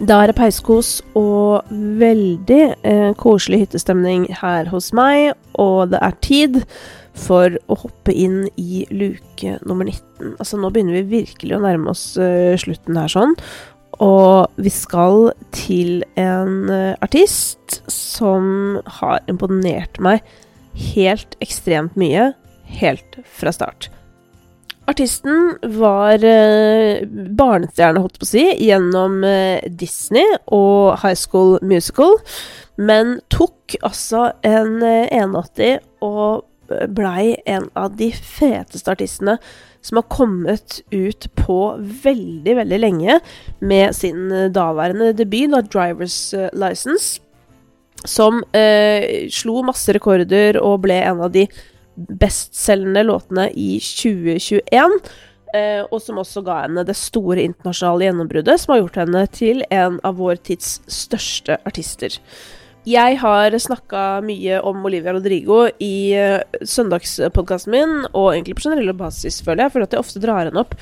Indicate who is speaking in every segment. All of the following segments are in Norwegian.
Speaker 1: Da er det peiskos og veldig eh, koselig hyttestemning her hos meg, og det er tid for å hoppe inn i luke nummer 19. Altså, nå begynner vi virkelig å nærme oss eh, slutten her sånn. Og vi skal til en uh, artist som har imponert meg helt ekstremt mye, helt fra start. Artisten var uh, barnestjerne, holdt på å si, gjennom uh, Disney og High School Musical, men tok altså en 81 og blei en av de feteste artistene som har kommet ut på veldig, veldig lenge med sin daværende debut, da, 'Drivers License', som eh, slo masse rekorder og ble en av de bestselgende låtene i 2021. Eh, og som også ga henne det store internasjonale gjennombruddet, som har gjort henne til en av vår tids største artister. Jeg har snakka mye om Olivia Rodrigo i uh, søndagspodkasten min, og egentlig på generell basis, føler jeg, for at jeg ofte drar henne opp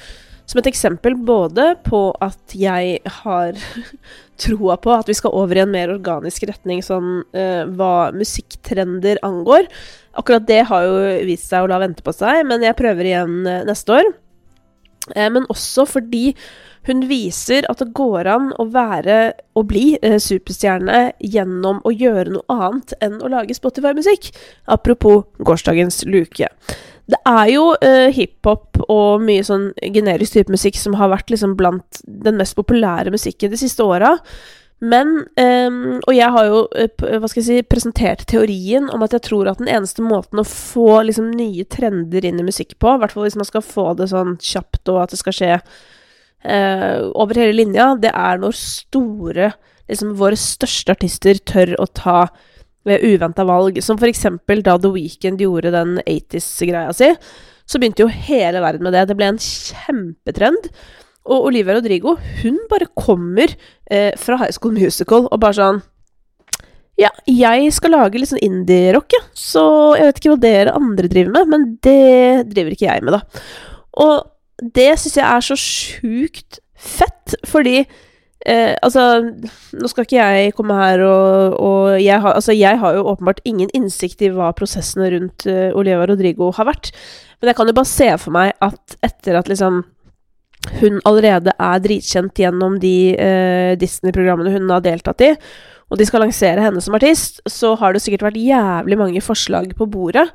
Speaker 1: som et eksempel både på at jeg har troa på at vi skal over i en mer organisk retning sånn uh, hva musikktrender angår. Akkurat det har jo vist seg å la vente på seg, men jeg prøver igjen uh, neste år. Uh, men også fordi hun viser at det går an å være og bli eh, superstjerne gjennom å gjøre noe annet enn å lage Spotify-musikk. Apropos gårsdagens luke. Det er jo uh, hiphop og mye sånn generisk type musikk som har vært liksom blant den mest populære musikken de siste åra. Men um, Og jeg har jo hva skal jeg si, presentert teorien om at jeg tror at den eneste måten å få liksom, nye trender inn i musikk på, i hvert fall hvis man skal få det sånn kjapt, og at det skal skje uh, over hele linja, det er når store, liksom våre største artister tør å ta ved uventa valg. Som eksempel da The Weekend gjorde den 80s-greia si. Så begynte jo hele verden med det. Det ble en kjempetrend. Og Olivia Rodrigo, hun bare kommer eh, fra High School Musical og bare sånn Ja, jeg skal lage litt sånn indie-rock, ja. Så jeg vet ikke hva dere andre driver med, men det driver ikke jeg med, da. Og det syns jeg er så sjukt fett, fordi eh, Altså, nå skal ikke jeg komme her og, og jeg, har, altså, jeg har jo åpenbart ingen innsikt i hva prosessene rundt uh, Olivia Rodrigo har vært, men jeg kan jo bare se for meg at etter at liksom hun allerede er dritkjent gjennom de uh, Disney-programmene hun har deltatt i, og de skal lansere henne som artist, så har det sikkert vært jævlig mange forslag på bordet.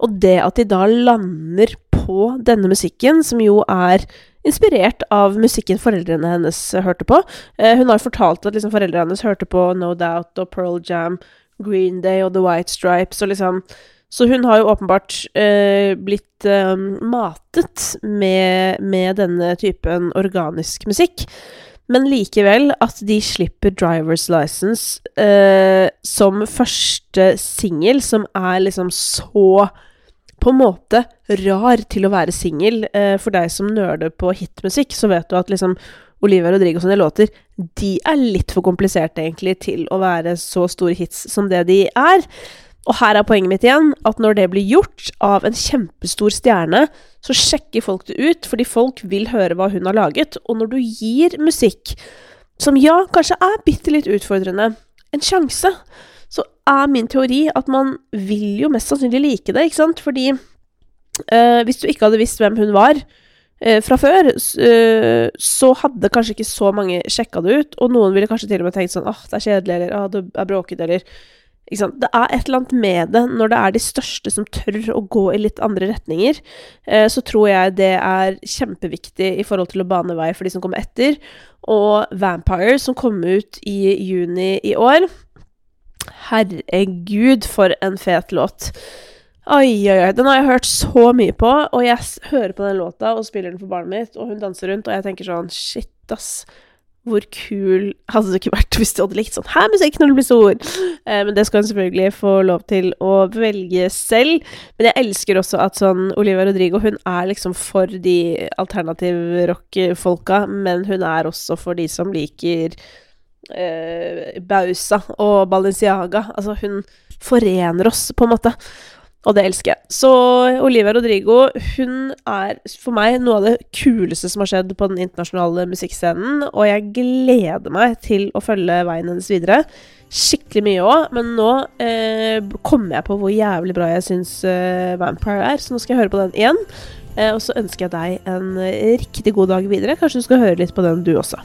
Speaker 1: Og det at de da lander på denne musikken, som jo er inspirert av musikken foreldrene hennes hørte på. Eh, hun har fortalt at liksom, foreldrene hennes hørte på No Doubt og Pearl Jam, Green Day og The White Stripes, og liksom så hun har jo åpenbart eh, blitt eh, matet med, med, denne typen organisk musikk. Men likevel, at de slipper Drivers License eh, som første singel, som er liksom så på en måte rar til å være singel. Eh, for deg som nerder på hitmusikk, så vet du at liksom Olivia Rodrigo sine låter, de er litt for kompliserte, egentlig, til å være så store hits som det de er. Og her er poenget mitt igjen, at når det blir gjort av en kjempestor stjerne, så sjekker folk det ut, fordi folk vil høre hva hun har laget. Og når du gir musikk som ja, kanskje er bitte litt utfordrende, en sjanse, er min teori at man vil jo mest sannsynlig like det, ikke sant? Fordi øh, hvis du ikke hadde visst hvem hun var øh, fra før, øh, så hadde kanskje ikke så mange sjekka det ut, og noen ville kanskje til og med tenkt sånn åh, det er kjedelig, eller åh, det er bråkete, eller ikke sant? Det er et eller annet med det når det er de største som tør å gå i litt andre retninger. så tror jeg det er kjempeviktig i forhold til å bane vei for de som kommer etter. Og Vampire, som kom ut i juni i år, Herregud, for en fet låt. Oi, oi, oi. Den har jeg hørt så mye på, og jeg hører på den låta og spiller den for barnet mitt, og hun danser rundt, og jeg tenker sånn Shit, ass. Hvor kul hadde det ikke vært hvis du hadde likt sånn her musikk når du blir stor? Eh, men det skal hun selvfølgelig få lov til å velge selv. Men jeg elsker også at sånn Olivia Rodrigo, hun er liksom for de alternativ rock-folka, men hun er også for de som liker eh, Bausa og Balenciaga. Altså, hun forener oss, på en måte. Og det elsker jeg. Så Olivia Rodrigo hun er for meg noe av det kuleste som har skjedd på den internasjonale musikkscenen, og jeg gleder meg til å følge veien hennes videre. Skikkelig mye òg, men nå eh, kommer jeg på hvor jævlig bra jeg syns eh, Vampire er, så nå skal jeg høre på den igjen. Eh, og så ønsker jeg deg en riktig god dag videre. Kanskje du skal høre litt på den, du også.